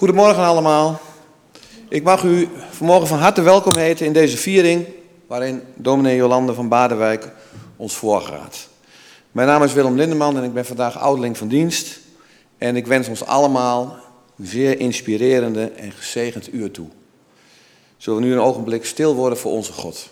Goedemorgen allemaal. Ik mag u vanmorgen van harte welkom heten in deze viering waarin dominee Jolande van Badenwijk ons voorgaat. Mijn naam is Willem Lindeman en ik ben vandaag ouderling van dienst. En ik wens ons allemaal een zeer inspirerende en gezegend uur toe. Zullen we nu een ogenblik stil worden voor onze God.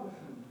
abortion.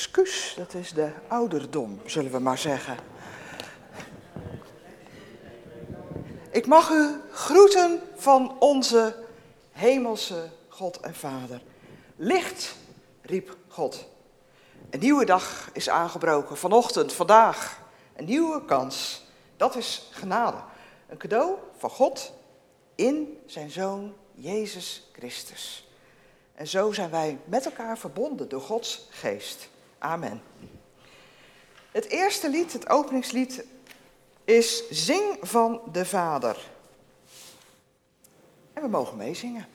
Excuus, dat is de ouderdom, zullen we maar zeggen. Ik mag u groeten van onze hemelse God en Vader. Licht, riep God. Een nieuwe dag is aangebroken, vanochtend, vandaag. Een nieuwe kans. Dat is genade. Een cadeau van God in zijn Zoon Jezus Christus. En zo zijn wij met elkaar verbonden door Gods geest. Amen. Het eerste lied, het openingslied, is Zing van de Vader. En we mogen meezingen.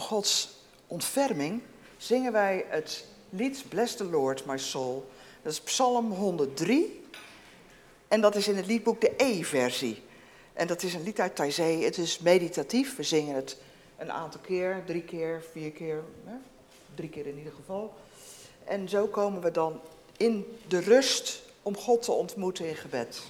Gods ontferming, zingen wij het lied Bless the Lord, my soul. Dat is Psalm 103. En dat is in het liedboek de E-versie. En dat is een lied uit Taizé. Het is meditatief. We zingen het een aantal keer, drie keer, vier keer, hè? drie keer in ieder geval. En zo komen we dan in de rust om God te ontmoeten in gebed.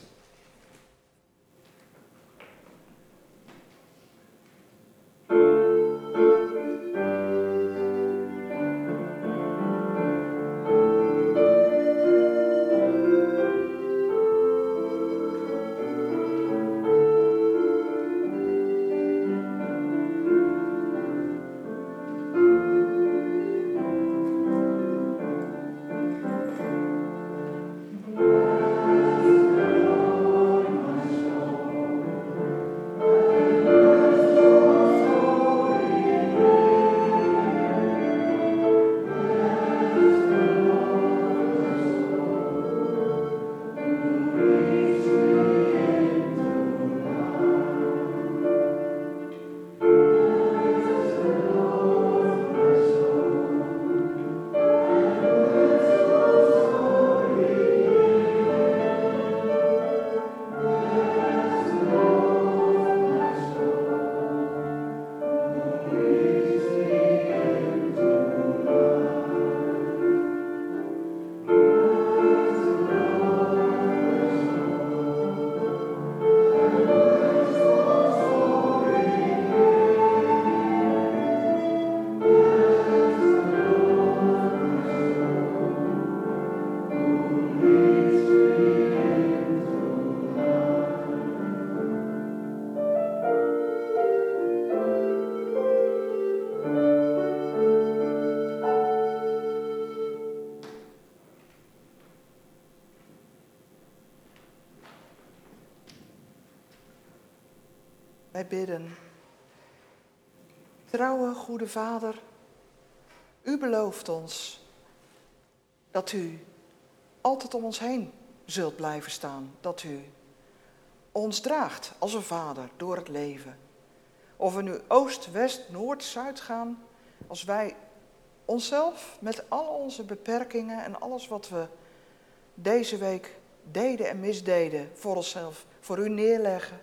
Bidden. Trouwe goede Vader, u belooft ons dat u altijd om ons heen zult blijven staan. Dat u ons draagt als een vader door het leven. Of we nu oost, west, noord, zuid gaan, als wij onszelf met al onze beperkingen en alles wat we deze week deden en misdeden voor onszelf, voor u neerleggen,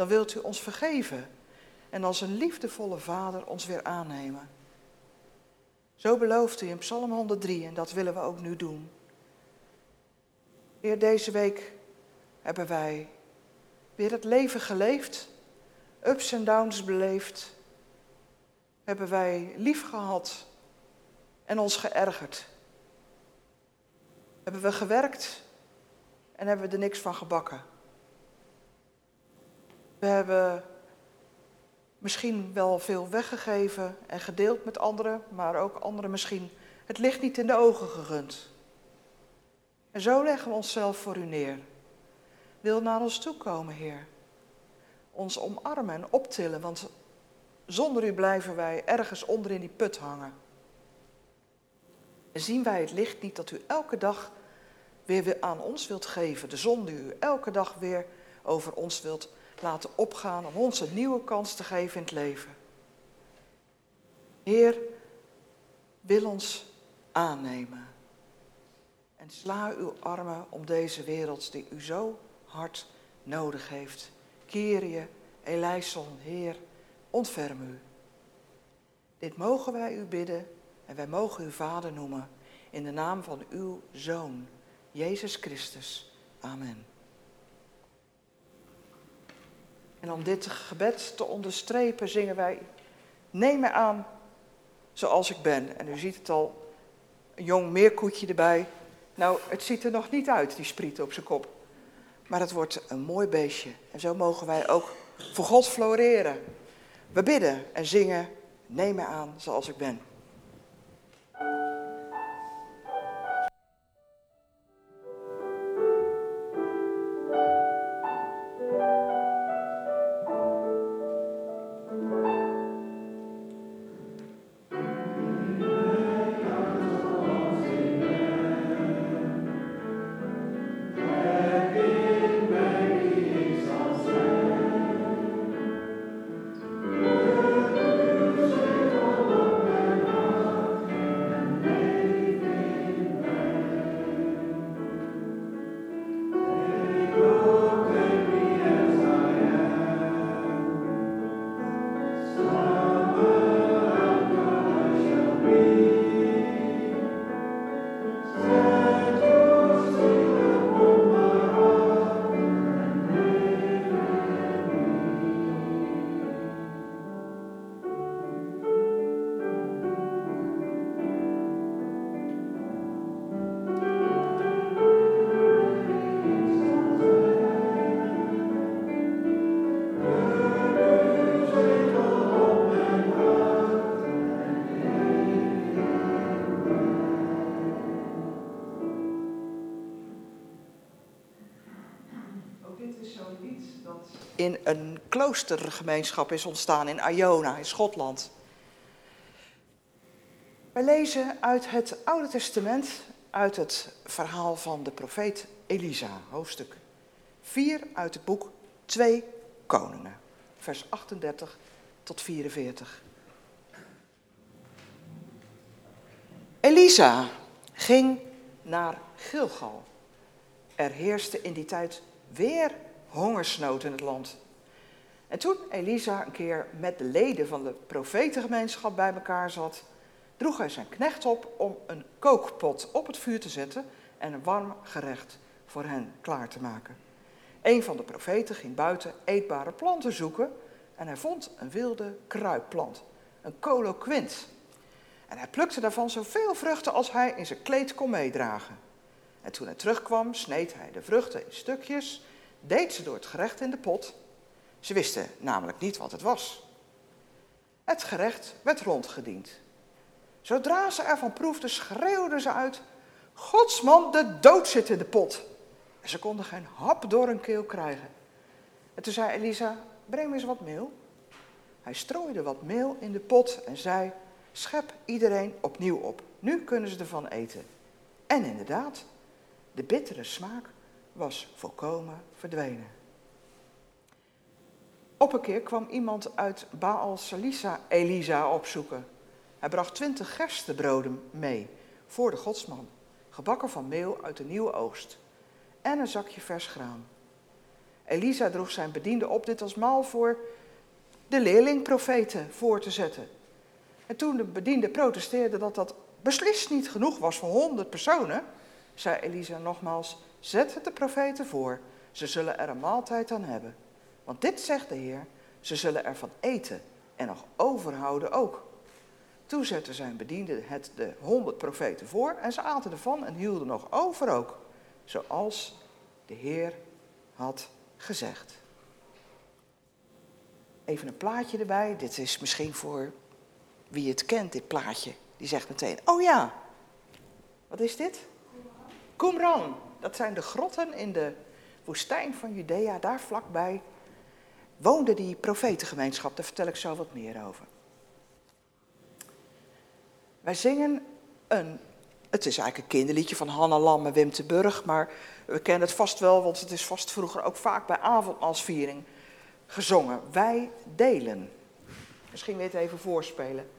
dan wilt u ons vergeven en als een liefdevolle vader ons weer aannemen. Zo belooft u in Psalm 103 en dat willen we ook nu doen. Heer, deze week hebben wij weer het leven geleefd, ups en downs beleefd, hebben wij lief gehad en ons geërgerd. Hebben we gewerkt en hebben we er niks van gebakken. We hebben misschien wel veel weggegeven en gedeeld met anderen, maar ook anderen misschien het licht niet in de ogen gegund. En zo leggen we onszelf voor u neer. Wil naar ons toe komen, Heer. Ons omarmen en optillen, want zonder u blijven wij ergens onder in die put hangen. En zien wij het licht niet dat u elke dag weer aan ons wilt geven, de zon die u elke dag weer over ons wilt laten opgaan om ons een nieuwe kans te geven in het leven. Heer, wil ons aannemen. En sla uw armen om deze wereld die u zo hard nodig heeft. Kyrie, eleison, Heer, ontferm u. Dit mogen wij u bidden en wij mogen u Vader noemen in de naam van uw Zoon, Jezus Christus. Amen. En om dit gebed te onderstrepen zingen wij, neem mij aan zoals ik ben. En u ziet het al, een jong meerkoetje erbij. Nou, het ziet er nog niet uit, die spriet op zijn kop. Maar het wordt een mooi beestje. En zo mogen wij ook voor God floreren. We bidden en zingen, neem mij aan zoals ik ben. In een kloostergemeenschap is ontstaan in Iona in Schotland. Wij lezen uit het Oude Testament, uit het verhaal van de profeet Elisa, hoofdstuk 4 uit het boek 2 Koningen, vers 38 tot 44. Elisa ging naar Gilgal. Er heerste in die tijd weer hongersnood in het land. En toen Elisa een keer met de leden van de profetengemeenschap bij elkaar zat, droeg hij zijn knecht op om een kookpot op het vuur te zetten en een warm gerecht voor hen klaar te maken. Een van de profeten ging buiten eetbare planten zoeken en hij vond een wilde kruipplant, een coloquint. En hij plukte daarvan zoveel vruchten als hij in zijn kleed kon meedragen. En toen hij terugkwam, sneed hij de vruchten in stukjes deed ze door het gerecht in de pot. Ze wisten namelijk niet wat het was. Het gerecht werd rondgediend. Zodra ze ervan proefden, schreeuwden ze uit: Godsman, de dood zit in de pot. En ze konden geen hap door hun keel krijgen. En toen zei Elisa: breng me eens wat meel. Hij strooide wat meel in de pot en zei, schep iedereen opnieuw op. Nu kunnen ze ervan eten. En inderdaad, de bittere smaak was volkomen verdwenen. Op een keer kwam iemand uit Baal Salisa Elisa opzoeken. Hij bracht twintig gerstebroden mee voor de godsman, gebakken van meel uit de nieuwe oogst en een zakje vers graan. Elisa droeg zijn bediende op dit als maal voor de leerlingprofeten voor te zetten. En toen de bediende protesteerde dat dat beslist niet genoeg was voor honderd personen, zei Elisa nogmaals, zet het de profeten voor, ze zullen er een maaltijd aan hebben. Want dit zegt de Heer, ze zullen ervan eten en nog overhouden ook. Toen zette zijn bediende het de honderd profeten voor en ze aten ervan en hielden nog over ook, zoals de Heer had gezegd. Even een plaatje erbij. Dit is misschien voor wie het kent, dit plaatje. Die zegt meteen, oh ja, wat is dit? Qumran. Dat zijn de grotten in de woestijn van Judea. Daar vlakbij woonde die profetengemeenschap. Daar vertel ik zo wat meer over. Wij zingen een, het is eigenlijk een kinderliedje van Hanna Lam en Wim te Burg, maar we kennen het vast wel, want het is vast vroeger ook vaak bij avondmaalsviering gezongen. Wij delen. Misschien weer het even voorspelen.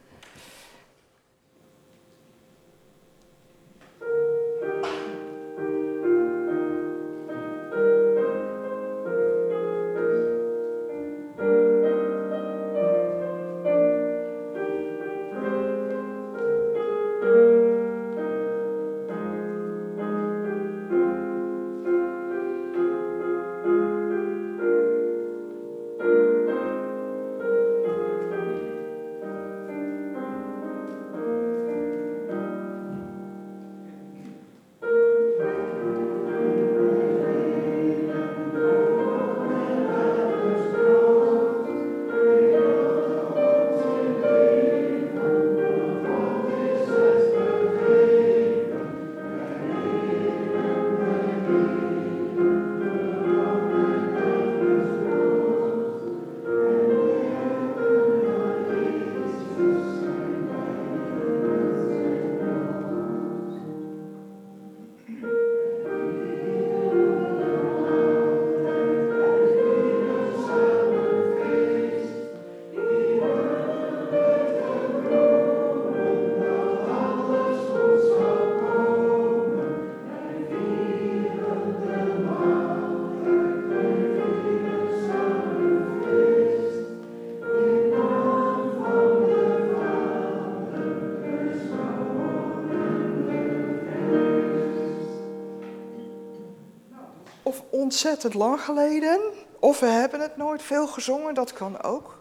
Ontzettend lang geleden. Of we hebben het nooit veel gezongen, dat kan ook.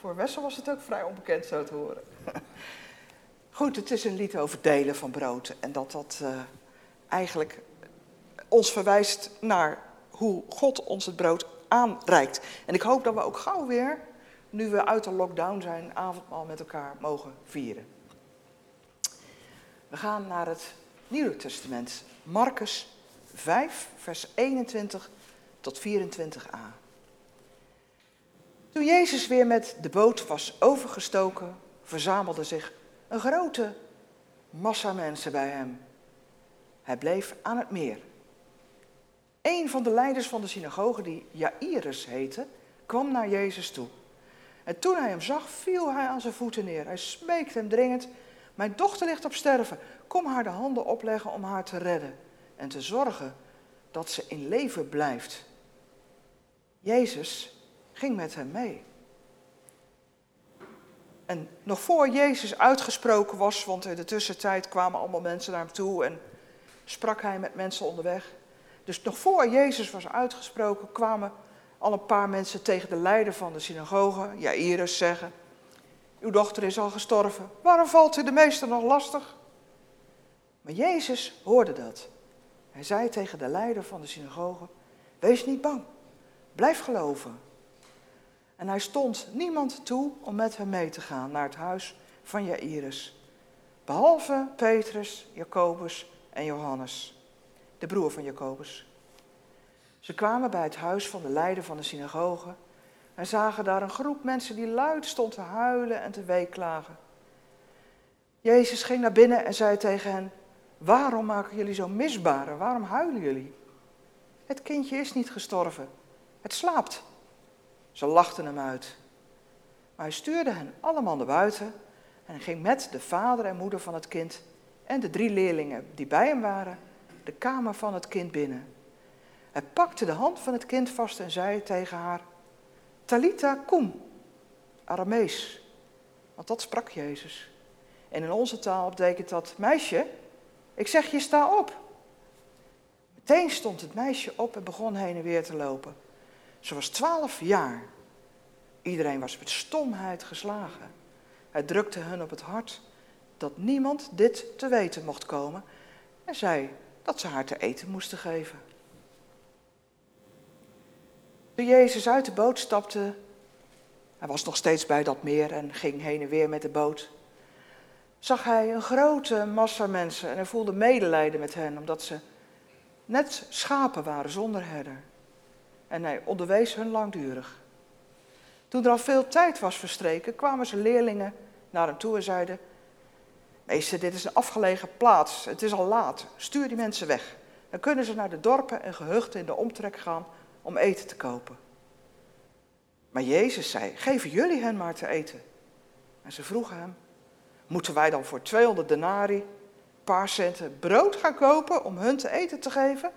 Voor Wessel was het ook vrij onbekend zo te horen. Goed, het is een lied over delen van brood. En dat dat uh, eigenlijk ons verwijst naar hoe God ons het brood aanreikt. En ik hoop dat we ook gauw weer, nu we uit de lockdown zijn, avondmaal met elkaar mogen vieren. We gaan naar het Nieuwe Testament. Marcus 5, vers 21 tot 24a. Toen Jezus weer met de boot was overgestoken, verzamelde zich een grote massa mensen bij hem. Hij bleef aan het meer. Een van de leiders van de synagoge, die Jairus heette, kwam naar Jezus toe. En toen hij hem zag, viel hij aan zijn voeten neer. Hij smeekte hem dringend: Mijn dochter ligt op sterven. Kom haar de handen opleggen om haar te redden en te zorgen dat ze in leven blijft. Jezus ging met hem mee. En nog voor Jezus uitgesproken was, want in de tussentijd kwamen allemaal mensen naar hem toe en sprak hij met mensen onderweg. Dus nog voor Jezus was uitgesproken, kwamen al een paar mensen tegen de leider van de synagoge, Jairus, zeggen: Uw dochter is al gestorven. Waarom valt u de meester nog lastig? Maar Jezus hoorde dat. Hij zei tegen de leider van de synagoge: Wees niet bang, blijf geloven. En hij stond niemand toe om met hem mee te gaan naar het huis van Jairus, behalve Petrus, Jacobus en Johannes, de broer van Jacobus. Ze kwamen bij het huis van de leider van de synagoge en zagen daar een groep mensen die luid stond te huilen en te weeklagen. Jezus ging naar binnen en zei tegen hen: Waarom maken jullie zo misbaren? Waarom huilen jullie? Het kindje is niet gestorven, het slaapt. Ze lachten hem uit. Maar hij stuurde hen allemaal naar buiten en ging met de vader en moeder van het kind en de drie leerlingen die bij hem waren de kamer van het kind binnen. Hij pakte de hand van het kind vast en zei tegen haar: Talita cum, Aramees. Want dat sprak Jezus. En in onze taal betekent dat: Meisje, ik zeg je, sta op. Meteen stond het meisje op en begon heen en weer te lopen. Ze was twaalf jaar. Iedereen was met stomheid geslagen. Hij drukte hun op het hart dat niemand dit te weten mocht komen en zei dat ze haar te eten moesten geven. Toen Jezus uit de boot stapte, hij was nog steeds bij dat meer en ging heen en weer met de boot, zag hij een grote massa mensen en hij voelde medelijden met hen, omdat ze net schapen waren zonder herder. En hij onderwees hun langdurig. Toen er al veel tijd was verstreken, kwamen zijn leerlingen naar hem toe en zeiden: Meester, dit is een afgelegen plaats. Het is al laat. Stuur die mensen weg. Dan kunnen ze naar de dorpen en gehuchten in de omtrek gaan om eten te kopen. Maar Jezus zei: Geven jullie hen maar te eten. En ze vroegen hem: Moeten wij dan voor 200 denari, paar centen brood gaan kopen om hun te eten te geven?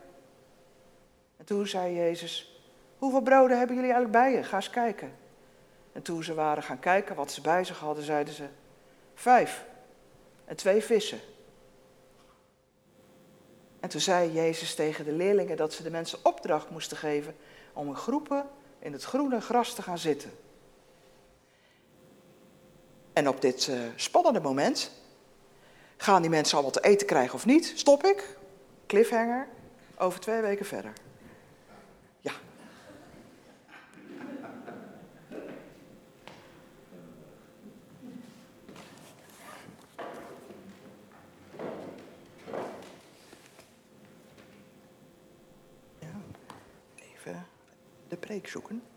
En toen zei Jezus: Hoeveel broden hebben jullie eigenlijk bij je? Ga eens kijken. En toen ze waren gaan kijken wat ze bij zich hadden, zeiden ze: Vijf en twee vissen. En toen zei Jezus tegen de leerlingen dat ze de mensen opdracht moesten geven om in groepen in het groene gras te gaan zitten. En op dit uh, spannende moment gaan die mensen allemaal te eten krijgen of niet? Stop ik, cliffhanger, over twee weken verder. de preek zoeken.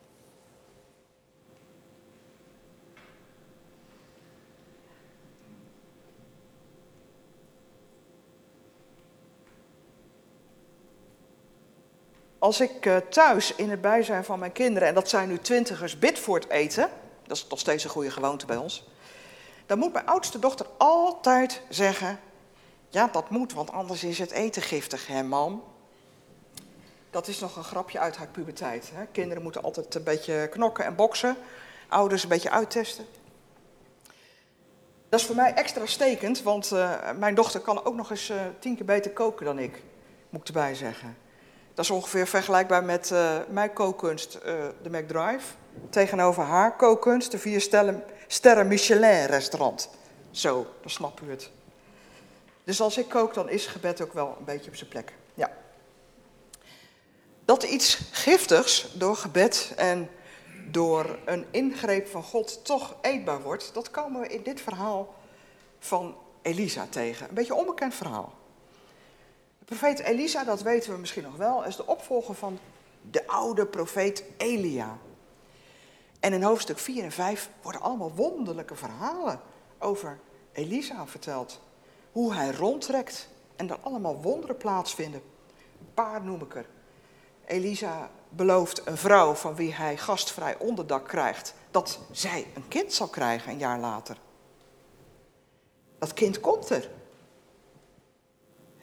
Als ik uh, thuis in het bijzijn van mijn kinderen, en dat zijn nu twintigers, bid voor het eten, dat is nog steeds een goede gewoonte bij ons, dan moet mijn oudste dochter altijd zeggen, ja dat moet, want anders is het eten giftig, hè mam? Dat is nog een grapje uit haar puberteit. Hè? Kinderen moeten altijd een beetje knokken en boksen. Ouders een beetje uittesten. Dat is voor mij extra stekend, want uh, mijn dochter kan ook nog eens uh, tien keer beter koken dan ik, moet ik erbij zeggen. Dat is ongeveer vergelijkbaar met uh, mijn kookkunst, de McDrive, tegenover haar kookkunst, de vier sterren, Michelin restaurant. Zo, dan snap u het. Dus als ik kook, dan is gebed ook wel een beetje op zijn plek. Ja. Dat iets giftigs door gebed en door een ingreep van God toch eetbaar wordt, dat komen we in dit verhaal van Elisa tegen. Een beetje onbekend verhaal. Profeet Elisa, dat weten we misschien nog wel, is de opvolger van de oude profeet Elia. En in hoofdstuk 4 en 5 worden allemaal wonderlijke verhalen over Elisa verteld. Hoe hij rondtrekt en er allemaal wonderen plaatsvinden. Een paar noem ik er. Elisa belooft een vrouw van wie hij gastvrij onderdak krijgt, dat zij een kind zal krijgen een jaar later. Dat kind komt er.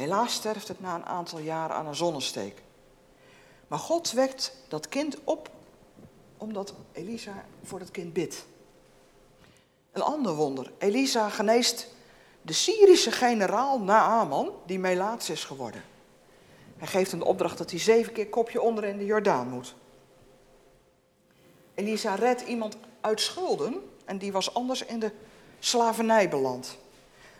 Helaas sterft het na een aantal jaren aan een zonnesteek. Maar God wekt dat kind op omdat Elisa voor dat kind bidt. Een ander wonder. Elisa geneest de Syrische generaal Naaman, die Melaats is geworden. Hij geeft hem de opdracht dat hij zeven keer kopje onder in de Jordaan moet. Elisa redt iemand uit schulden en die was anders in de slavernij beland.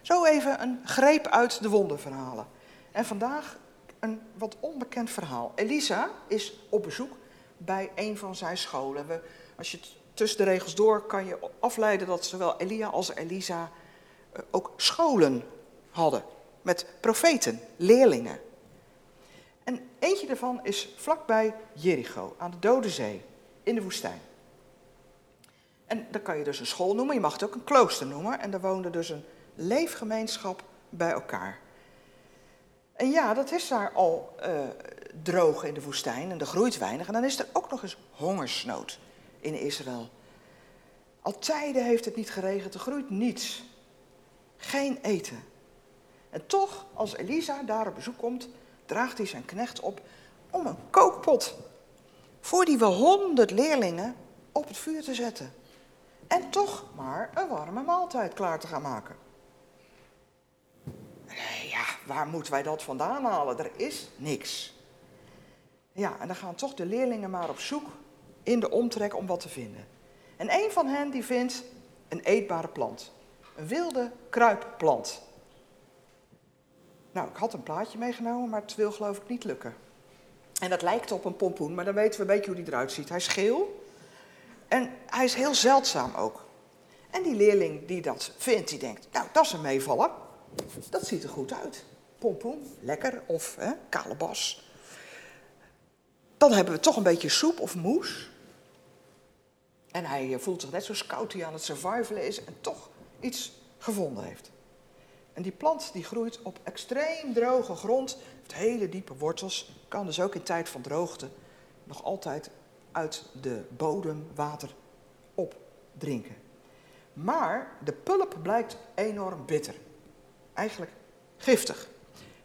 Zo even een greep uit de wonderverhalen. En vandaag een wat onbekend verhaal. Elisa is op bezoek bij een van zijn scholen. We, als je tussen de regels door kan je afleiden dat zowel Elia als Elisa eh, ook scholen hadden. Met profeten, leerlingen. En Eentje daarvan is vlakbij Jericho, aan de Dode Zee, in de woestijn. En dan kan je dus een school noemen, je mag het ook een klooster noemen. En daar woonde dus een leefgemeenschap bij elkaar. En ja, dat is daar al uh, droog in de woestijn en er groeit weinig. En dan is er ook nog eens hongersnood in Israël. Al tijden heeft het niet geregend, er groeit niets. Geen eten. En toch, als Elisa daar op bezoek komt, draagt hij zijn knecht op om een kookpot voor die wel honderd leerlingen op het vuur te zetten. En toch maar een warme maaltijd klaar te gaan maken. Ja, waar moeten wij dat vandaan halen? Er is niks. Ja, en dan gaan toch de leerlingen maar op zoek in de omtrek om wat te vinden. En een van hen die vindt een eetbare plant. Een wilde kruipplant. Nou, ik had een plaatje meegenomen, maar het wil geloof ik niet lukken. En dat lijkt op een pompoen, maar dan weten we een beetje hoe die eruit ziet. Hij is geel en hij is heel zeldzaam ook. En die leerling die dat vindt, die denkt, nou, dat is een meevaller. Dat ziet er goed uit. Pompoen, lekker, of hè, kalebas. Dan hebben we toch een beetje soep of moes. En hij eh, voelt zich net zo scout aan het survivalen is en toch iets gevonden heeft. En die plant die groeit op extreem droge grond, heeft hele diepe wortels, kan dus ook in tijd van droogte nog altijd uit de bodem water opdrinken. Maar de pulp blijkt enorm bitter. Eigenlijk giftig.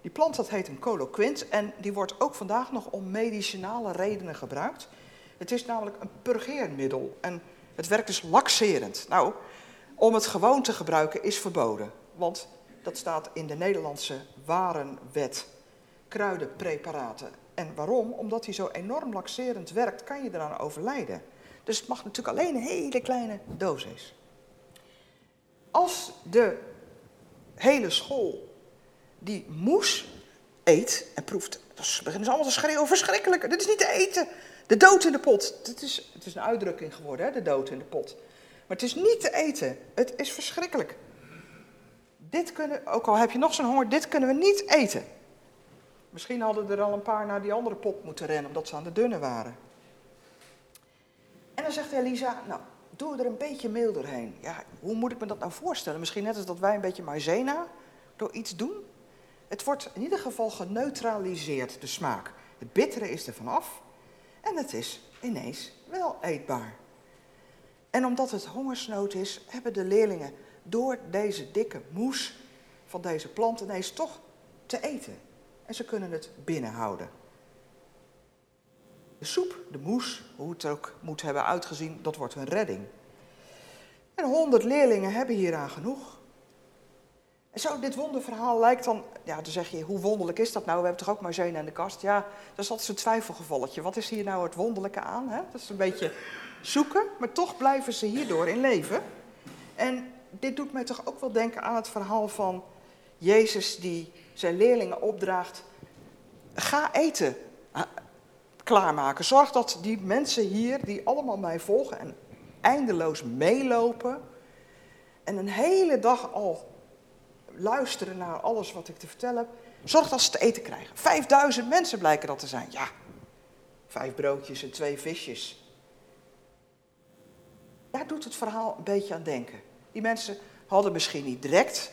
Die plant dat heet een coloquint en die wordt ook vandaag nog om medicinale redenen gebruikt. Het is namelijk een purgeermiddel en het werkt dus laxerend. Nou, om het gewoon te gebruiken is verboden, want dat staat in de Nederlandse warenwet. Kruidenpreparaten. En waarom? Omdat hij zo enorm laxerend werkt, kan je eraan overlijden. Dus het mag natuurlijk alleen een hele kleine dosis. Als de hele school die moes eet en proeft, dan beginnen ze allemaal te schreeuwen, verschrikkelijk, dit is niet te eten. De dood in de pot. Het is, het is een uitdrukking geworden, hè? de dood in de pot. Maar het is niet te eten. Het is verschrikkelijk. Dit kunnen, ook al heb je nog zo'n honger, dit kunnen we niet eten. Misschien hadden er al een paar naar die andere pot moeten rennen, omdat ze aan de dunne waren. En dan zegt Elisa, nou, doe er een beetje meel doorheen. Ja, hoe moet ik me dat nou voorstellen? Misschien net als dat wij een beetje maizena door iets doen. Het wordt in ieder geval geneutraliseerd, de smaak. Het bittere is er vanaf en het is ineens wel eetbaar. En omdat het hongersnood is, hebben de leerlingen door deze dikke moes van deze plant ineens toch te eten. En ze kunnen het binnenhouden. De soep, de moes, hoe het ook moet hebben uitgezien, dat wordt een redding. En honderd leerlingen hebben hieraan genoeg. En zo, dit wonderverhaal lijkt dan, ja, dan zeg je, hoe wonderlijk is dat nou? We hebben toch ook maar zeun in de kast? Ja, dat is altijd zo'n twijfelgevalletje. Wat is hier nou het wonderlijke aan? Hè? Dat is een beetje zoeken, maar toch blijven ze hierdoor in leven. En dit doet mij toch ook wel denken aan het verhaal van Jezus die zijn leerlingen opdraagt: ga eten klaarmaken. Zorg dat die mensen hier, die allemaal mij volgen en eindeloos meelopen en een hele dag al luisteren naar alles wat ik te vertellen heb, zorg dat ze te eten krijgen. Vijfduizend mensen blijken dat te zijn. Ja, vijf broodjes en twee visjes. Daar doet het verhaal een beetje aan denken. Die mensen hadden misschien niet direct,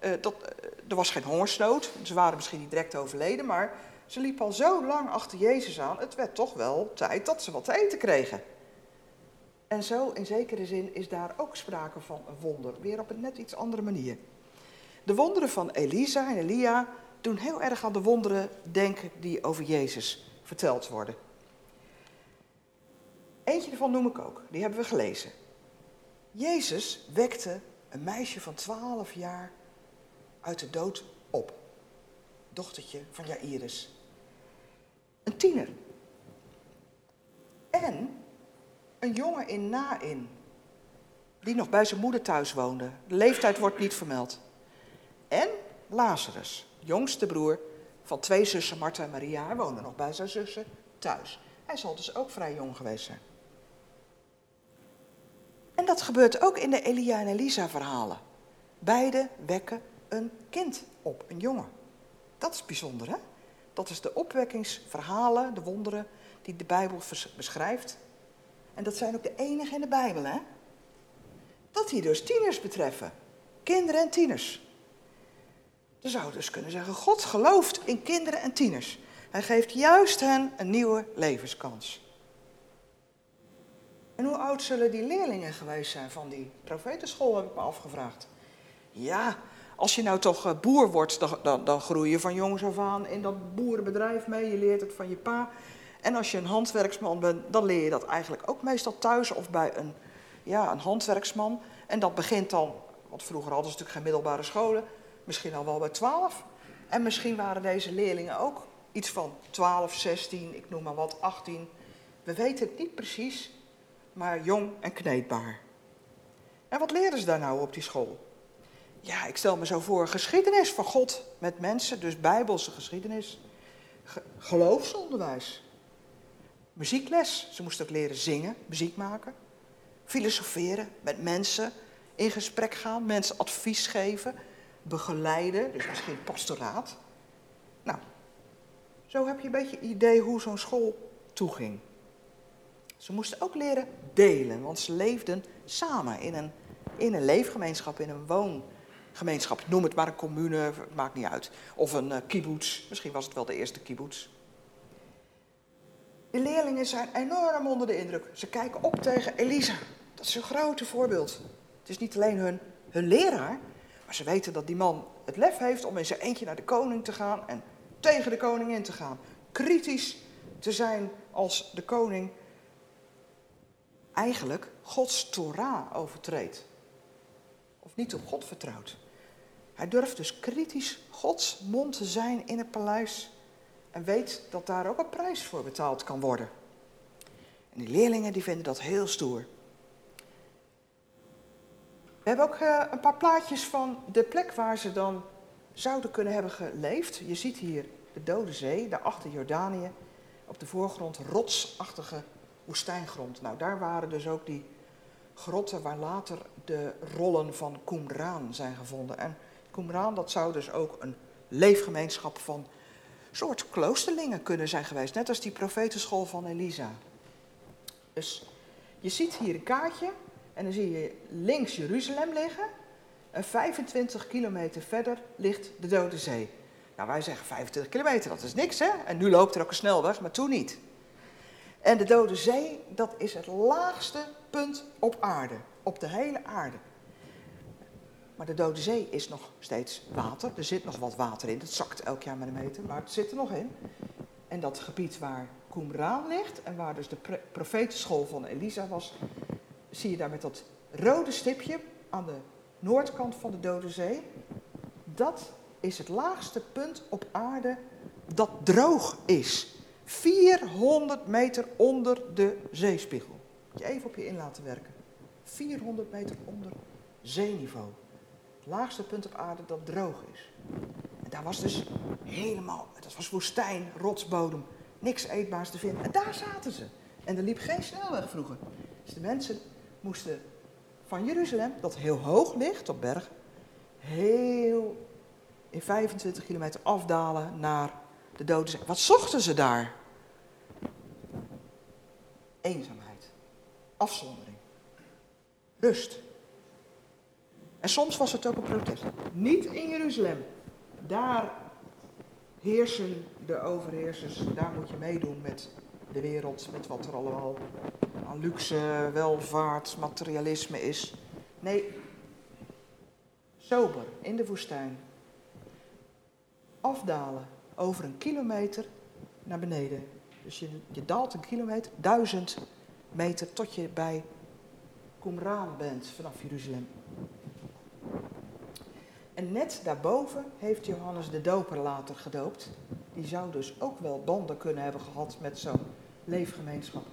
uh, dat, uh, er was geen hongersnood, ze waren misschien niet direct overleden, maar ze liepen al zo lang achter Jezus aan, het werd toch wel tijd dat ze wat te eten kregen. En zo, in zekere zin, is daar ook sprake van een wonder, weer op een net iets andere manier. De wonderen van Elisa en Elia doen heel erg aan de wonderen denken die over Jezus verteld worden. Eentje ervan noem ik ook, die hebben we gelezen. Jezus wekte een meisje van 12 jaar uit de dood op. Dochtertje van Jairus. Een tiener. En een jongen in Nain, die nog bij zijn moeder thuis woonde. De leeftijd wordt niet vermeld. En Lazarus, jongste broer van twee zussen Martha en Maria. Woonde nog bij zijn zussen thuis. Hij zal dus ook vrij jong geweest zijn. En dat gebeurt ook in de Elia en Elisa verhalen. Beide wekken een kind op, een jongen. Dat is bijzonder, hè? Dat is de opwekkingsverhalen, de wonderen die de Bijbel beschrijft. En dat zijn ook de enige in de Bijbel, hè? Dat die dus tieners betreffen. Kinderen en tieners. Je zou dus kunnen zeggen, God gelooft in kinderen en tieners. Hij geeft juist hen een nieuwe levenskans. En hoe oud zullen die leerlingen geweest zijn van die profetenschool, heb ik me afgevraagd. Ja, als je nou toch eh, boer wordt, dan, dan, dan groei je van jongs af aan in dat boerenbedrijf mee. Je leert het van je pa. En als je een handwerksman bent, dan leer je dat eigenlijk ook meestal thuis of bij een, ja, een handwerksman. En dat begint dan, want vroeger hadden ze natuurlijk geen middelbare scholen, misschien al wel bij 12. En misschien waren deze leerlingen ook iets van 12, 16, ik noem maar wat, 18. We weten het niet precies, maar jong en kneedbaar. En wat leren ze daar nou op die school? Ja, ik stel me zo voor, geschiedenis van God met mensen, dus bijbelse geschiedenis. geloofsonderwijs. Muziekles, ze moesten ook leren zingen, muziek maken. Filosoferen, met mensen in gesprek gaan, mensen advies geven, begeleiden, dus misschien pastoraat. Nou, zo heb je een beetje idee hoe zo'n school toeging. Ze moesten ook leren delen, want ze leefden samen in een, in een leefgemeenschap, in een woongemeenschap. Noem het maar een commune, maakt niet uit. Of een uh, kibbutz, misschien was het wel de eerste kibbutz. De leerlingen zijn enorm onder de indruk. Ze kijken op tegen Elisa. Dat is een grote voorbeeld. Het is niet alleen hun, hun leraar, maar ze weten dat die man het lef heeft om in zijn eentje naar de koning te gaan en tegen de koning in te gaan. Kritisch te zijn als de koning eigenlijk Gods Torah overtreedt. Of niet op God vertrouwt. Hij durft dus kritisch Gods mond te zijn in het paleis en weet dat daar ook een prijs voor betaald kan worden. En die leerlingen die vinden dat heel stoer. We hebben ook uh, een paar plaatjes van de plek waar ze dan zouden kunnen hebben geleefd. Je ziet hier de Dode Zee, daarachter Jordanië. Op de voorgrond rotsachtige woestijngrond. Nou, daar waren dus ook die grotten waar later de rollen van Qumran zijn gevonden. En Qumran, dat zou dus ook een leefgemeenschap van soort kloosterlingen kunnen zijn geweest. Net als die profetenschool van Elisa. Dus je ziet hier een kaartje en dan zie je links Jeruzalem liggen. En 25 kilometer verder ligt de Dode Zee. Nou, wij zeggen 25 kilometer, dat is niks hè. En nu loopt er ook een snelweg, maar toen niet. En de Dode Zee, dat is het laagste punt op aarde. Op de hele aarde. Maar de Dode Zee is nog steeds water. Er zit nog wat water in. Het zakt elk jaar met een meter, maar het zit er nog in. En dat gebied waar Qumran ligt en waar dus de profetenschool van Elisa was, zie je daar met dat rode stipje aan de noordkant van de Dode Zee. Dat is het laagste punt op aarde dat droog is. 400 meter onder de zeespiegel. Moet je even op je in laten werken. 400 meter onder zeeniveau. Laagste punt op aarde dat droog is. En daar was dus helemaal, dat was woestijn, rotsbodem, niks eetbaars te vinden. En daar zaten ze. En er liep geen snelweg vroeger. Dus de mensen moesten van Jeruzalem, dat heel hoog ligt op bergen, heel in 25 kilometer afdalen naar de Dode Zee. Wat zochten ze daar? Eenzaamheid, afzondering, rust. En soms was het ook een protest. Niet in Jeruzalem. Daar heersen de overheersers. Daar moet je meedoen met de wereld, met wat er allemaal aan luxe, welvaart, materialisme is. Nee, sober in de woestijn. Afdalen over een kilometer naar beneden. Dus je, je daalt een kilometer, duizend meter, tot je bij Qumran bent vanaf Jeruzalem. En net daarboven heeft Johannes de Doper later gedoopt. Die zou dus ook wel banden kunnen hebben gehad met zo'n leefgemeenschap.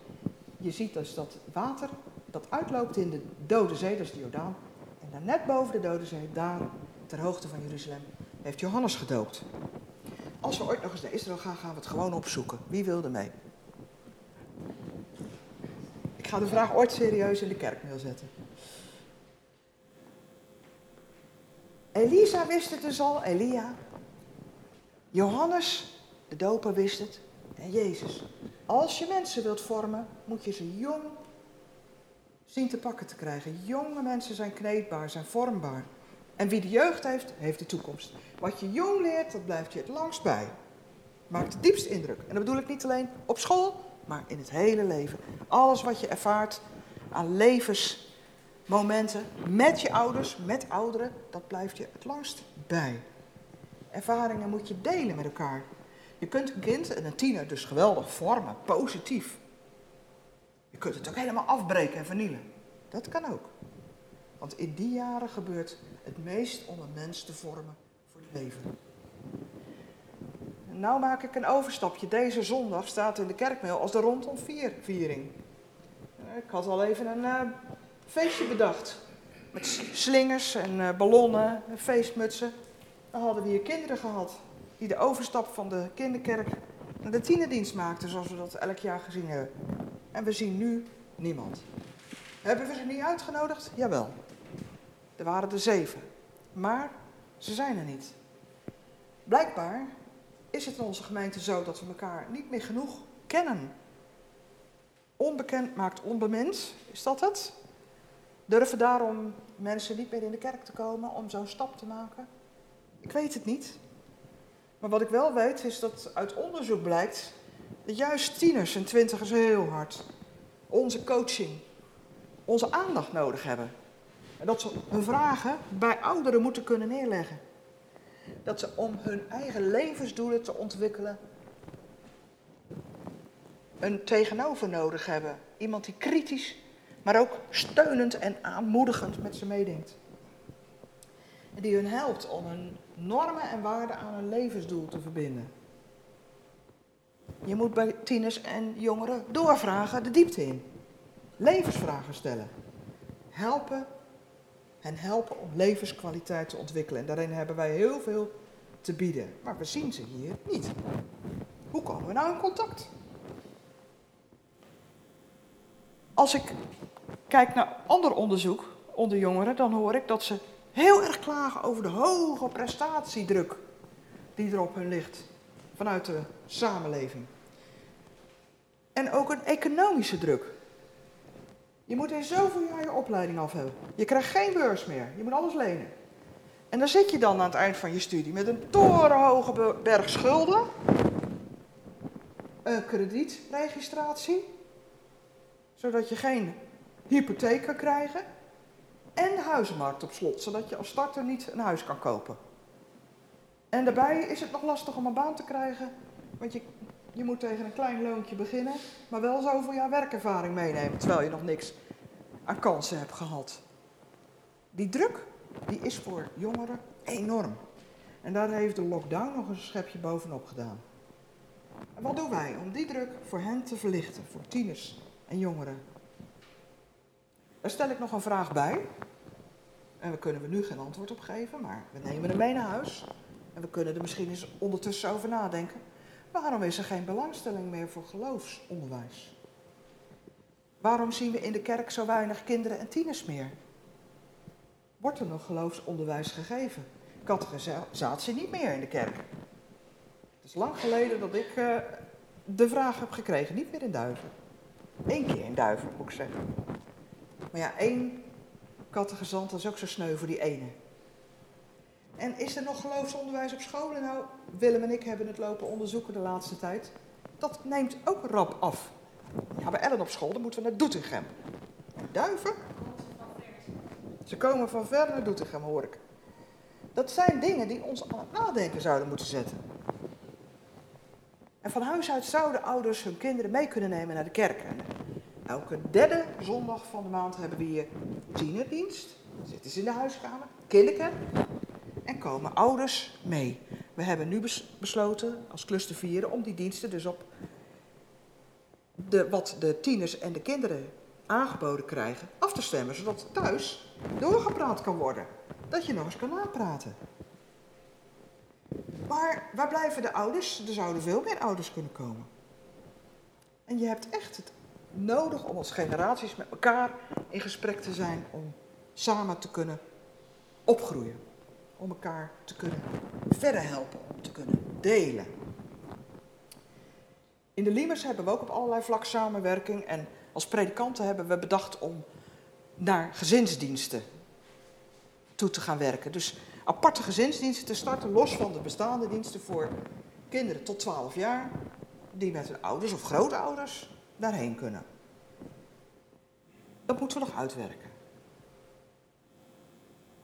Je ziet dus dat water dat uitloopt in de Dode Zee, dat is de Jordaan. En daar net boven de Dode Zee, daar ter hoogte van Jeruzalem, heeft Johannes gedoopt. Als we ooit nog eens naar Israël gaan, gaan we het gewoon opzoeken. Wie wil er mee? Ik ga de vraag ooit serieus in de kerk neerzetten. Elisa wist het dus al, Elia. Johannes de doper wist het en Jezus. Als je mensen wilt vormen, moet je ze jong zien te pakken te krijgen. Jonge mensen zijn kneedbaar, zijn vormbaar. En wie de jeugd heeft, heeft de toekomst. Wat je jong leert, dat blijft je het langst bij. Maakt de diepste indruk. En dat bedoel ik niet alleen op school, maar in het hele leven. Alles wat je ervaart aan levensmomenten met je ouders, met ouderen, dat blijft je het langst bij. Ervaringen moet je delen met elkaar. Je kunt een kind en een tiener dus geweldig vormen, positief. Je kunt het ook helemaal afbreken en vernielen. Dat kan ook. Want in die jaren gebeurt het meest om een mens te vormen voor het leven. En nou maak ik een overstapje. Deze zondag staat in de kerkmail als de rondom vier viering. Ik had al even een uh, feestje bedacht. Met slingers en uh, ballonnen en feestmutsen. Dan hadden we hier kinderen gehad. Die de overstap van de kinderkerk naar de tienerdienst maakten. Zoals we dat elk jaar gezien hebben. En we zien nu niemand. Hebben we ze niet uitgenodigd? Jawel. Er waren er zeven. Maar ze zijn er niet. Blijkbaar is het in onze gemeente zo dat we elkaar niet meer genoeg kennen. Onbekend maakt onbemind, is dat het? Durven daarom mensen niet meer in de kerk te komen om zo'n stap te maken? Ik weet het niet. Maar wat ik wel weet is dat uit onderzoek blijkt dat juist tieners en twintigers heel hard onze coaching, onze aandacht nodig hebben. En dat ze hun vragen bij ouderen moeten kunnen neerleggen. Dat ze om hun eigen levensdoelen te ontwikkelen een tegenover nodig hebben. Iemand die kritisch, maar ook steunend en aanmoedigend met ze meedenkt. En die hun helpt om hun normen en waarden aan een levensdoel te verbinden. Je moet bij tieners en jongeren doorvragen de diepte in. Levensvragen stellen. Helpen hen helpen om levenskwaliteit te ontwikkelen. En daarin hebben wij heel veel te bieden. Maar we zien ze hier niet. Hoe komen we nou in contact? Als ik kijk naar ander onderzoek onder jongeren, dan hoor ik dat ze heel erg klagen over de hoge prestatiedruk die er op hun ligt vanuit de samenleving. En ook een economische druk. Je moet in zoveel jaar je opleiding af hebben. Je krijgt geen beurs meer. Je moet alles lenen. En dan zit je dan aan het eind van je studie met een torenhoge berg schulden. Een kredietregistratie. Zodat je geen hypotheek kan krijgen. En de huizenmarkt op slot. Zodat je als starter niet een huis kan kopen. En daarbij is het nog lastig om een baan te krijgen. Want je je moet tegen een klein loontje beginnen, maar wel zoveel jaar werkervaring meenemen, terwijl je nog niks aan kansen hebt gehad. Die druk, die is voor jongeren enorm. En daar heeft de lockdown nog een schepje bovenop gedaan. En wat doen wij om die druk voor hen te verlichten, voor tieners en jongeren? Daar stel ik nog een vraag bij. En we kunnen we nu geen antwoord op geven, maar we nemen hem mee naar huis. En we kunnen er misschien eens ondertussen over nadenken. Waarom is er geen belangstelling meer voor geloofsonderwijs? Waarom zien we in de kerk zo weinig kinderen en tieners meer? Wordt er nog geloofsonderwijs gegeven? Categorisatie niet meer in de kerk. Het is lang geleden dat ik uh, de vraag heb gekregen, niet meer in Duiven. Eén keer in Duiven, moet ik zeggen. Maar ja, één catechisant is ook zo sneu voor die ene. En is er nog geloofsonderwijs op scholen? Nou, Willem en ik hebben het lopen onderzoeken de laatste tijd. Dat neemt ook rap af. Ja, bij Ellen op school, dan moeten we naar Doetinchem. Duiven? Ze komen van ver naar Doetinchem, hoor ik. Dat zijn dingen die ons aan het nadenken zouden moeten zetten. En van huis uit zouden ouders hun kinderen mee kunnen nemen naar de kerk. Elke derde zondag van de maand hebben we hier tienerdienst. Zitten ze in de huiskamer, kinderkerk en komen ouders mee. We hebben nu besloten als cluster vieren om die diensten dus op de, wat de tieners en de kinderen aangeboden krijgen af te stemmen, zodat thuis doorgepraat kan worden. Dat je nog eens kan napraten. Maar waar blijven de ouders? Er zouden veel meer ouders kunnen komen. En je hebt echt het nodig om als generaties met elkaar in gesprek te zijn om samen te kunnen opgroeien om elkaar te kunnen verder helpen, om te kunnen delen. In de Limers hebben we ook op allerlei vlakken samenwerking. En als predikanten hebben we bedacht om naar gezinsdiensten toe te gaan werken. Dus aparte gezinsdiensten te starten, los van de bestaande diensten voor kinderen tot 12 jaar, die met hun ouders of grootouders daarheen kunnen. Dat moeten we nog uitwerken.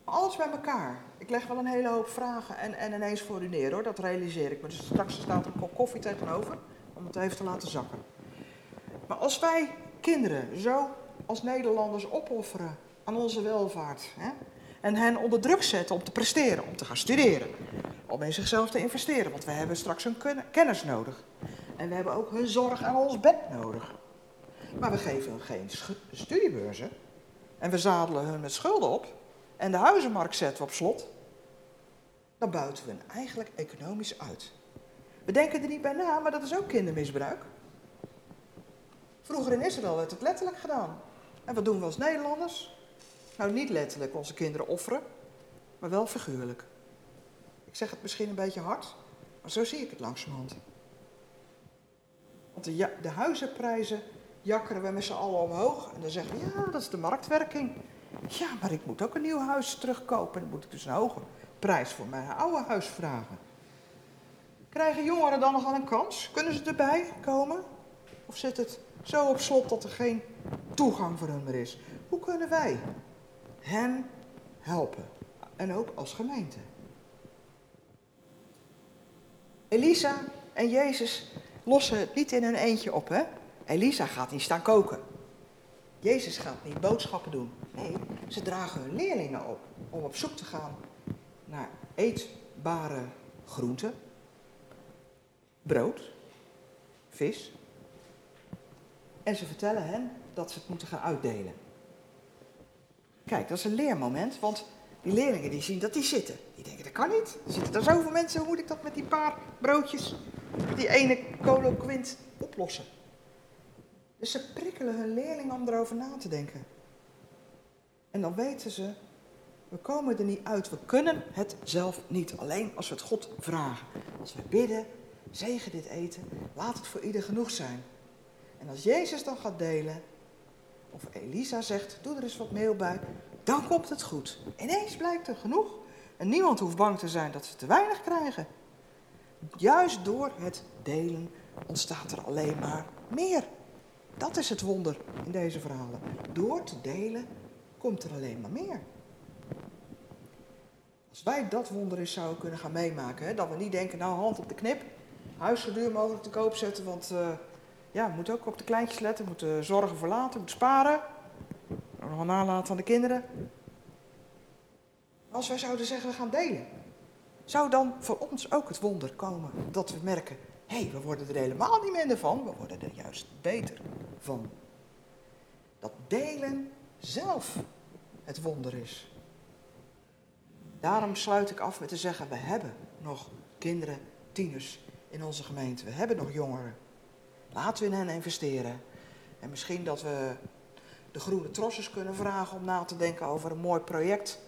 Alles bij elkaar. Ik leg wel een hele hoop vragen en, en ineens voor u neer hoor, dat realiseer ik me. Dus straks staat er een kop koffie tegenover om het even te laten zakken. Maar als wij kinderen zo als Nederlanders opofferen aan onze welvaart hè, en hen onder druk zetten om te presteren, om te gaan studeren, om in zichzelf te investeren, want we hebben straks hun kennis nodig. En we hebben ook hun zorg aan ons bed nodig. Maar we geven hun geen studiebeurzen en we zadelen hun met schulden op en de huizenmarkt zetten we op slot. Dan buiten we hen eigenlijk economisch uit. We denken er niet bij na, maar dat is ook kindermisbruik. Vroeger in Israël werd het letterlijk gedaan. En wat doen we als Nederlanders? Nou, niet letterlijk onze kinderen offeren, maar wel figuurlijk. Ik zeg het misschien een beetje hard, maar zo zie ik het langzamerhand. Want de, de huizenprijzen jakkeren we met z'n allen omhoog. En dan zeggen we, ja, dat is de marktwerking. Ja, maar ik moet ook een nieuw huis terugkopen. En dan moet ik dus een hoge prijs voor mijn oude huis vragen. Krijgen jongeren dan nog al een kans? Kunnen ze erbij komen? Of zit het zo op slot dat er geen toegang voor hen meer is? Hoe kunnen wij hen helpen? En ook als gemeente. Elisa en Jezus lossen het niet in hun eentje op, hè? Elisa gaat niet staan koken. Jezus gaat niet boodschappen doen. Nee, ze dragen hun leerlingen op om op zoek te gaan naar eetbare groenten, brood, vis. En ze vertellen hen dat ze het moeten gaan uitdelen. Kijk, dat is een leermoment, want die leerlingen die zien dat die zitten. Die denken, dat kan niet. Er zitten er zoveel mensen, hoe moet ik dat met die paar broodjes, die ene koloquint oplossen? Dus ze prikkelen hun leerlingen om erover na te denken. En dan weten ze, we komen er niet uit. We kunnen het zelf niet. Alleen als we het God vragen. Als we bidden, zegen dit eten, laat het voor ieder genoeg zijn. En als Jezus dan gaat delen, of Elisa zegt, doe er eens wat meel bij, dan komt het goed. Ineens blijkt er genoeg. En niemand hoeft bang te zijn dat ze te weinig krijgen. Juist door het delen ontstaat er alleen maar meer. Dat is het wonder in deze verhalen. Door te delen komt er alleen maar meer. Als wij dat wonder eens zouden kunnen gaan meemaken, hè, dat we niet denken, nou hand op de knip, huis zo duur mogelijk te koop zetten, want uh, ja, we moeten ook op de kleintjes letten, we moeten zorgen voor later, we moeten sparen, nog wel nalaten aan de kinderen. Als wij zouden zeggen, we gaan delen, zou dan voor ons ook het wonder komen dat we merken, hé, hey, we worden er helemaal niet minder van, we worden er juist beter van. Dat delen zelf het wonder is. Daarom sluit ik af met te zeggen, we hebben nog kinderen, tieners in onze gemeente. We hebben nog jongeren. Laten we in hen investeren. En misschien dat we de groene trossers kunnen vragen om na te denken over een mooi project.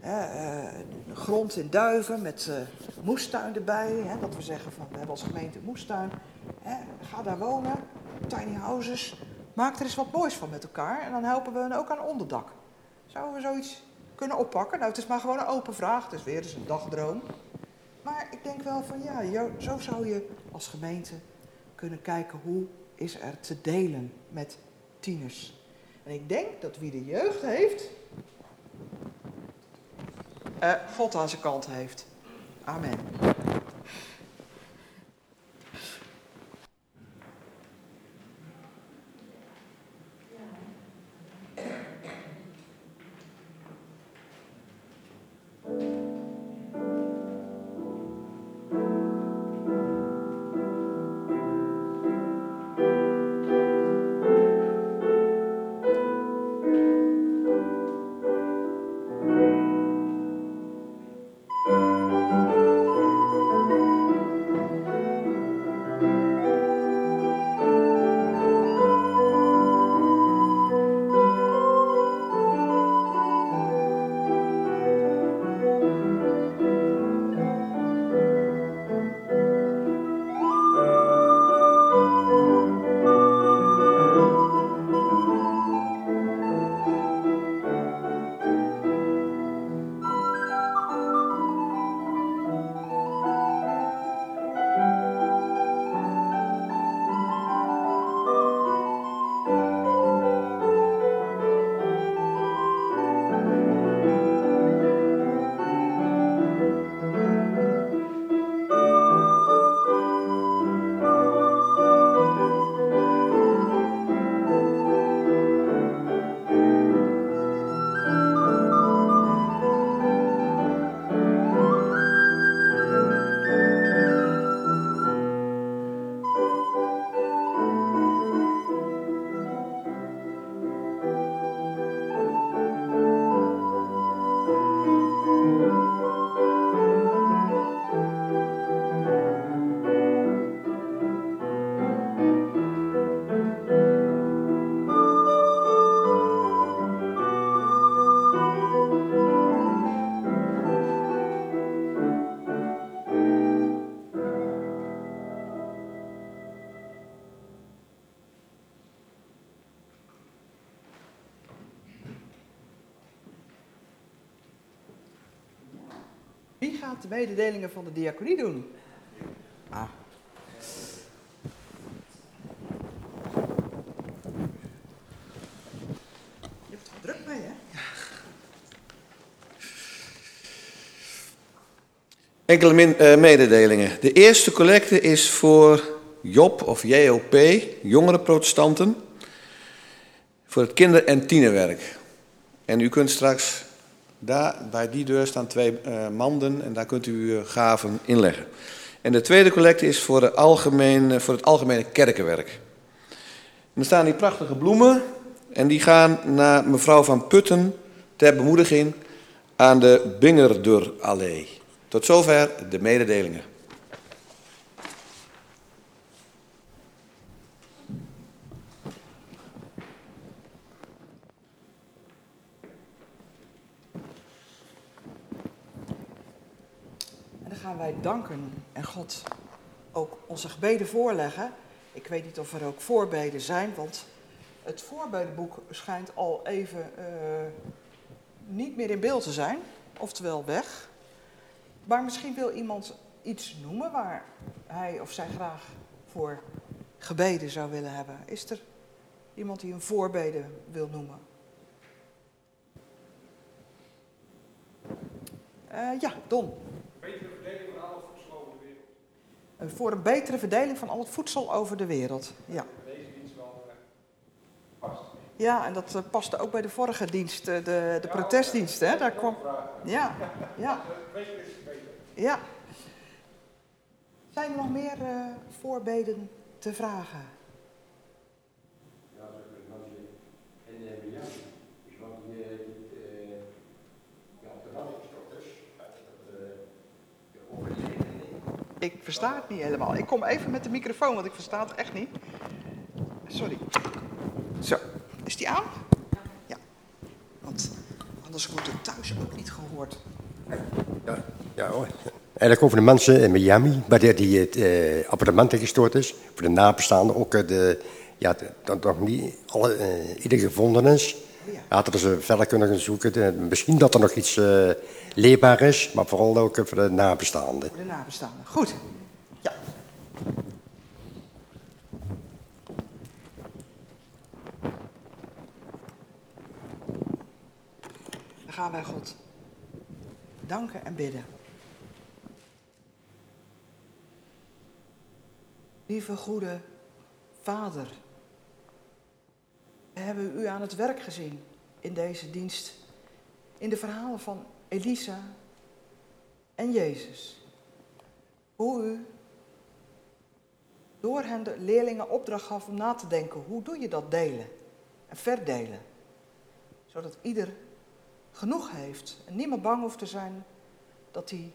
Eh, grond in Duiven met uh, moestuin erbij. dat we zeggen van we hebben als gemeente moestuin. ga daar wonen, tiny houses. Maak er eens wat moois van met elkaar. En dan helpen we hen ook aan onderdak. Zouden we zoiets kunnen oppakken? Nou, het is maar gewoon een open vraag. Het is weer eens een dagdroom. Maar ik denk wel van ja, zo zou je als gemeente kunnen kijken hoe is er te delen met tieners. En ik denk dat wie de jeugd heeft, God aan zijn kant heeft. Amen. Wie gaat de mededelingen van de diaconie doen? Ah. Je hebt er druk mee, hè? Enkele min- eh, mededelingen. De eerste collecte is voor Job of JOP, jongere protestanten, voor het kinder- en tienerwerk. En u kunt straks, daar, bij die deur staan twee eh, manden en daar kunt u gaven inleggen. En de tweede collecte is voor, voor het algemene kerkenwerk. En er staan die prachtige bloemen en die gaan naar mevrouw van Putten ter bemoediging aan de Bingerdur-allee. Tot zover de mededelingen. Wij danken en God ook onze gebeden voorleggen. Ik weet niet of er ook voorbeden zijn, want het voorbedenboek schijnt al even eh, niet meer in beeld te zijn, oftewel weg. Maar misschien wil iemand iets noemen waar hij of zij graag voor gebeden zou willen hebben. Is er iemand die een voorbeden wil noemen? Eh, ja, Don. Eh, Voor een betere verdeling van al het voedsel over de wereld. Ja. Ja, en dat eh, paste ook bij de vorige dienst, eh, de, de protestdienst. Hè? Daar kwam... Ja, ja. Ja. Zijn er nog meer eh, voorbeden te vragen? Ik versta het niet helemaal. Ik kom even met de microfoon, want ik versta het echt niet. Sorry. Zo, is die aan? Ja. Want anders wordt het thuis ook niet gehoord. Ja, ja hoor. Eigenlijk over de mensen in Miami, bij die, het eh, appartement gestort is. Voor de nabestaanden ook eh, de, ja, dat nog niet alle, eh, ieder gevonden is. Laten ze verder kunnen gaan zoeken. Misschien dat er nog iets eh, leefbaar is, maar vooral ook voor de nabestaanden. Voor de nabestaanden. Goed. Ja. Dan gaan wij God danken en bidden. Lieve goede Vader, we hebben u aan het werk gezien in deze dienst, in de verhalen van Elisa en Jezus. Hoe u door hen de leerlingen opdracht gaf om na te denken, hoe doe je dat delen en verdelen? Zodat ieder genoeg heeft en niemand bang hoeft te zijn dat hij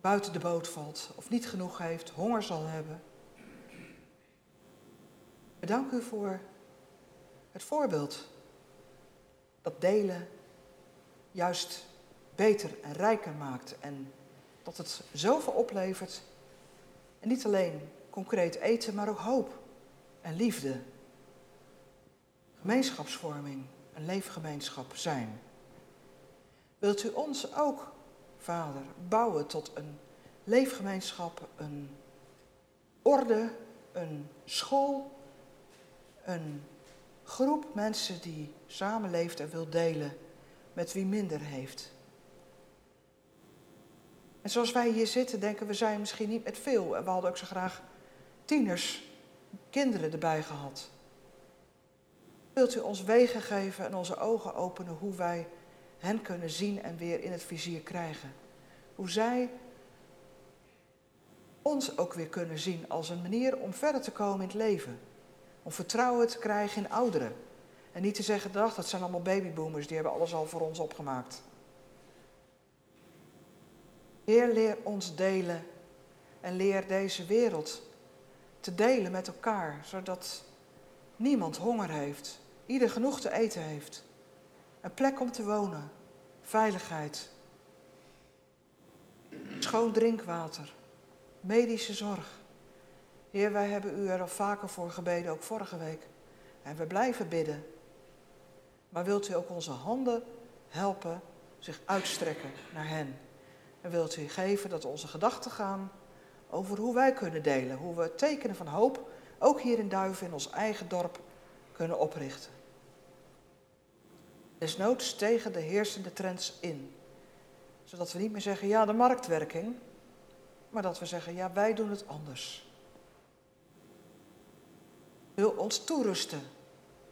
buiten de boot valt of niet genoeg heeft, honger zal hebben. Bedank u voor het voorbeeld dat delen juist beter en rijker maakt en dat het zoveel oplevert. En niet alleen concreet eten, maar ook hoop en liefde. Gemeenschapsvorming, een leefgemeenschap zijn. Wilt u ons ook, Vader, bouwen tot een leefgemeenschap, een orde, een school, een groep mensen die samenleeft en wil delen met wie minder heeft. En zoals wij hier zitten, denken we zijn misschien niet met veel. En we hadden ook zo graag tieners, kinderen erbij gehad. Wilt u ons wegen geven en onze ogen openen hoe wij hen kunnen zien en weer in het vizier krijgen? Hoe zij ons ook weer kunnen zien als een manier om verder te komen in het leven. Om vertrouwen te krijgen in ouderen. En niet te zeggen, dag, dat zijn allemaal babyboomers, die hebben alles al voor ons opgemaakt. Heer, leer ons delen en leer deze wereld te delen met elkaar, zodat niemand honger heeft, ieder genoeg te eten heeft, een plek om te wonen, veiligheid, schoon drinkwater, medische zorg. Heer, wij hebben u er al vaker voor gebeden, ook vorige week. En we blijven bidden. Maar wilt u ook onze handen helpen zich uitstrekken naar hen? En wilt u geven dat onze gedachten gaan over hoe wij kunnen delen. Hoe we tekenen van hoop, ook hier in Duiven in ons eigen dorp, kunnen oprichten. Desnoods tegen de heersende trends in. Zodat we niet meer zeggen, ja, de marktwerking. Maar dat we zeggen, ja, wij doen het anders. Wil ons toerusten.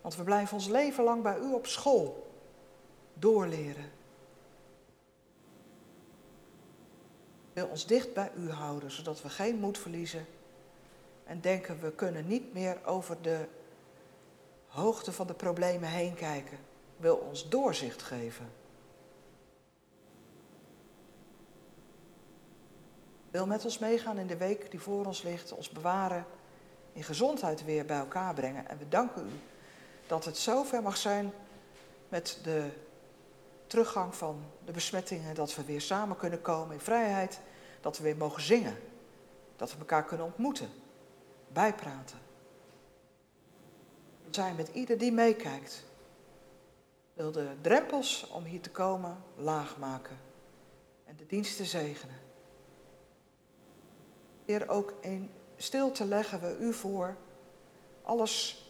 Want we blijven ons leven lang bij u op school. Doorleren. Wil ons dicht bij u houden, zodat we geen moed verliezen. En denken, we kunnen niet meer over de hoogte van de problemen heen kijken. Wil ons doorzicht geven. Wil met ons meegaan in de week die voor ons ligt, ons bewaren, in gezondheid weer bij elkaar brengen. En we danken u dat het zover mag zijn met de teruggang van de besmettingen, dat we weer samen kunnen komen in vrijheid, dat we weer mogen zingen, dat we elkaar kunnen ontmoeten, bijpraten. We zijn met ieder die meekijkt. Wil de drempels om hier te komen laag maken en de diensten zegenen. Heer, ook in stilte leggen we u voor. Alles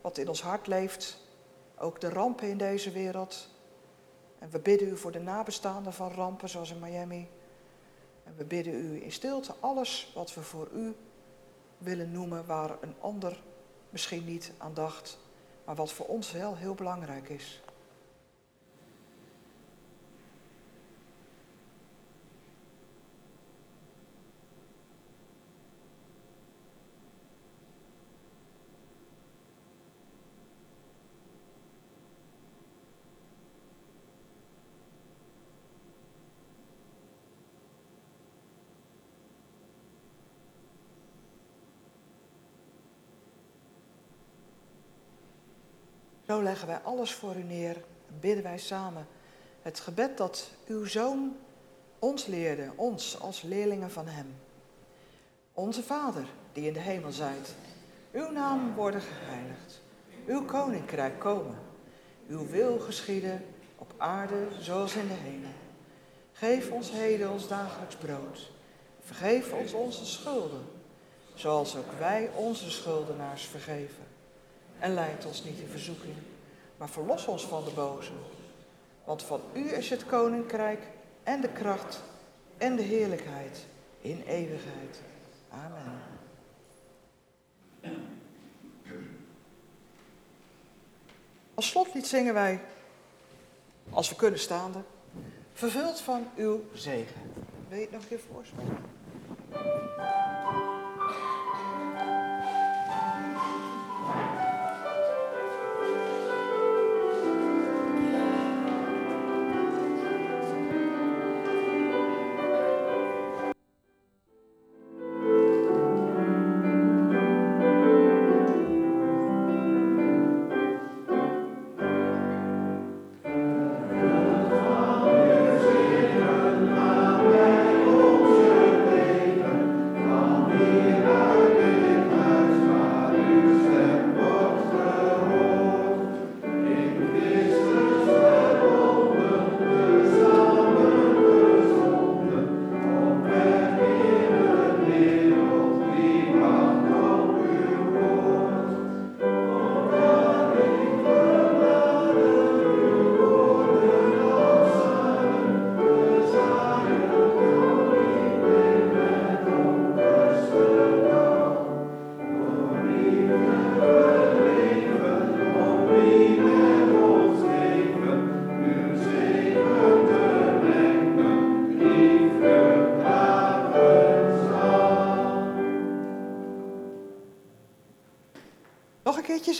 wat in ons hart leeft, ook de rampen in deze wereld. En we bidden u voor de nabestaanden van rampen, zoals in Miami. En we bidden u in stilte alles wat we voor u willen noemen, waar een ander misschien niet aan dacht, maar wat voor ons wel heel belangrijk is. Zo leggen wij alles voor u neer en bidden wij samen het gebed dat uw zoon ons leerde, ons als leerlingen van hem. Onze Vader, die in de hemel zijt, uw naam worden geheiligd, uw koninkrijk komen, uw wil geschieden op aarde zoals in de hemel. Geef ons heden ons dagelijks brood. Vergeef ons onze schulden, zoals ook wij onze schuldenaars vergeven. En leid ons niet in verzoeking, maar verlos ons van de boze. Want van u is het koninkrijk en de kracht en de heerlijkheid in eeuwigheid. Amen. Als slotlied zingen wij, als we kunnen staande, vervuld van uw zegen. Wil je het nog een keer voorspellen?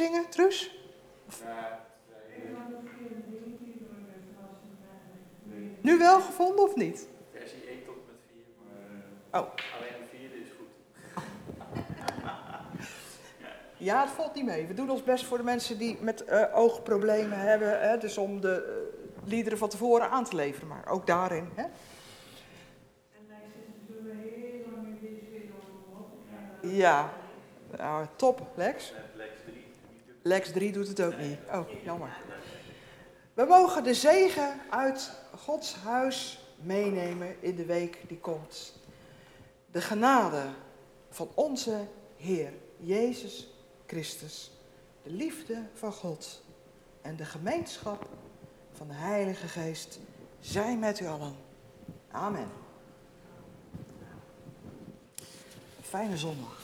Zingen, Truus? Nu wel gevonden of niet? Versie 1 tot met 4, maar Oh, alleen de vierde is goed. ja, het valt niet mee. We doen ons best voor de mensen die met eh, oogproblemen hebben. Hè, dus om de eh, liederen van tevoren aan te leveren. Maar ook daarin. Hè? Ja, nou, top, Lex. Met Lex 3. die doet- Lex 3 doet het ook niet. Oh, jammer. We mogen de zegen uit Gods huis meenemen in de week die komt. De genade van onze Heer Jezus Christus, de liefde van God en de gemeenschap van de Heilige Geest zijn met u allen. Amen. Fijne zondag.